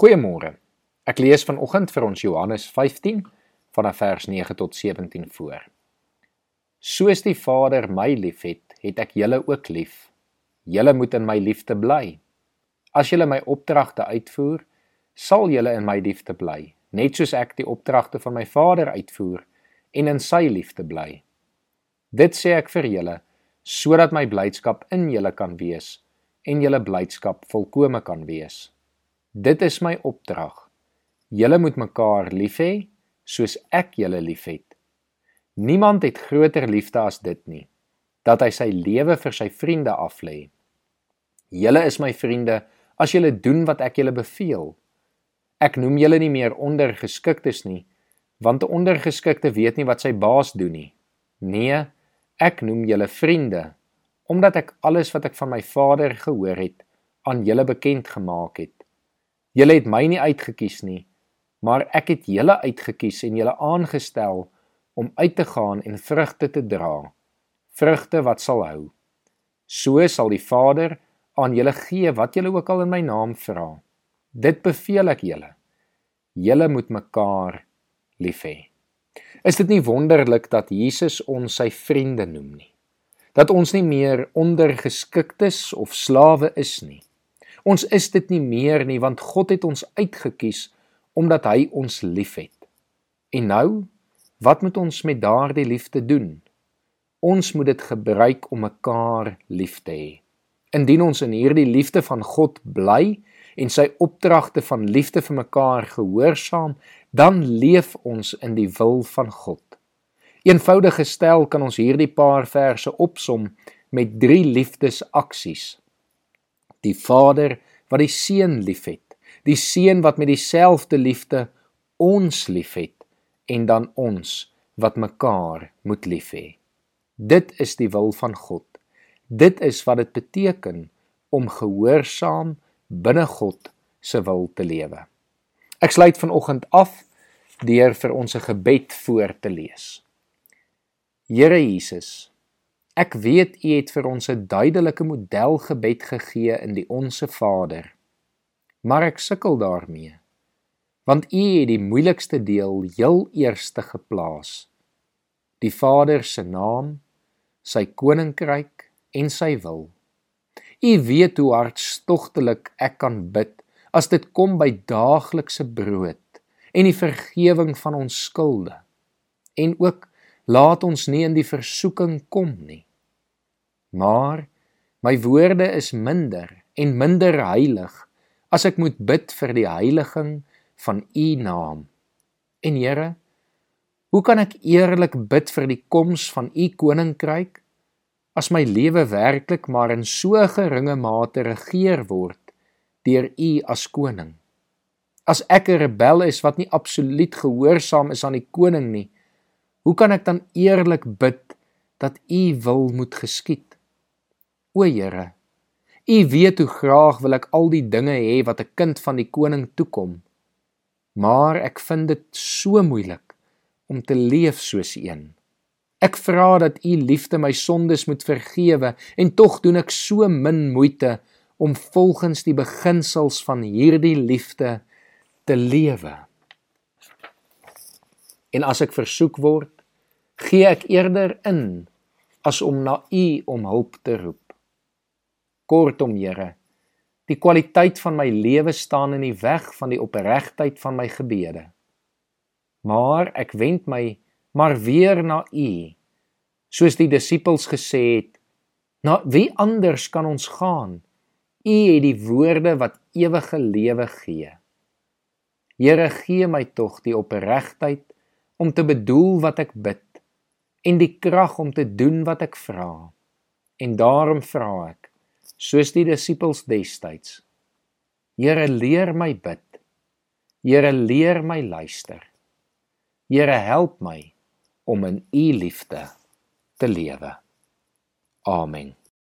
Goeiemôre. Ek lees vanoggend vir ons Johannes 15 vanaf vers 9 tot 17 voor. Soos die Vader my liefhet, het ek julle ook lief. Julle moet in my liefde bly. As julle my opdragte uitvoer, sal julle in my liefde bly, net soos ek die opdragte van my Vader uitvoer en in sy liefde bly. Dit sê ek vir julle sodat my blydskap in julle kan wees en julle blydskap volkome kan wees. Dit is my opdrag. Julle moet mekaar lief hê soos ek julle liefhet. Niemand het groter liefde as dit nie, dat hy sy lewe vir sy vriende aflê. Julle is my vriende as julle doen wat ek julle beveel. Ek noem julle nie meer ondergeskiktes nie, want 'n ondergeskikte weet nie wat sy baas doen nie. Nee, ek noem julle vriende, omdat ek alles wat ek van my Vader gehoor het, aan julle bekend gemaak het. Julle het my nie uitgekies nie, maar ek het julle uitgekies en julle aangestel om uit te gaan en vrugte te dra, vrugte wat sal hou. So sal die Vader aan julle gee wat julle ook al in my naam vra. Dit beveel ek julle. Julle moet mekaar lief hê. Is dit nie wonderlik dat Jesus ons sy vriende noem nie? Dat ons nie meer ondergeskiktes of slawe is nie. Ons is dit nie meer nie want God het ons uitgekies omdat hy ons liefhet. En nou, wat moet ons met daardie liefde doen? Ons moet dit gebruik om mekaar lief te hê. Indien ons in hierdie liefde van God bly en sy opdragte van liefde vir mekaar gehoorsaam, dan leef ons in die wil van God. Eenvoudig gestel kan ons hierdie paar verse opsom met drie liefdesaksies die Vader wat die Seun liefhet, die Seun wat met dieselfde liefde ons liefhet en dan ons wat mekaar moet lief hê. Dit is die wil van God. Dit is wat dit beteken om gehoorsaam binne God se wil te lewe. Ek sluit vanoggend af deur vir ons 'n gebed voor te lees. Here Jesus, Ek weet U het vir ons 'n duidelike modelgebed gegee in die Onse Vader. Maar ek sukkel daarmee. Want U het die moeilikste deel heel eerste geplaas. Die Vader se naam, sy koninkryk en sy wil. U weet hoe hartstogtelik ek kan bid as dit kom by daaglikse brood en die vergifnis van ons skulde. En ook laat ons nie in die versoeking kom nie. Maar my woorde is minder en minder heilig as ek moet bid vir die heiliging van u naam. En Here, hoe kan ek eerlik bid vir die koms van u koninkryk as my lewe werklik maar in so geringe mate regeer word deur u as koning? As ek 'n rebel is wat nie absoluut gehoorsaam is aan die koning nie, hoe kan ek dan eerlik bid dat u wil moet geskied? O Here, U weet hoe graag wil ek al die dinge hê wat 'n kind van die koning toekom. Maar ek vind dit so moeilik om te leef soos een. Ek vra dat U liefde my sondes moet vergewe en tog doen ek so min moeite om volgens die beginsels van hierdie liefde te lewe. En as ek versoek word, gee ek eerder in as om na U om hulp te roep. Kortom, Here, die kwaliteit van my lewe staan in die weg van die opregtheid van my gebede. Maar ek wend my maar weer na U. Soos die disippels gesê het, na wie anders kan ons gaan? U het die woorde wat ewige lewe gee. Here, gee my tog die opregtheid om te bedoel wat ek bid en die krag om te doen wat ek vra. En daarom vra ek soos die disippels destyds. Here leer my bid. Here leer my luister. Here help my om in u liefde te lewe. Amen.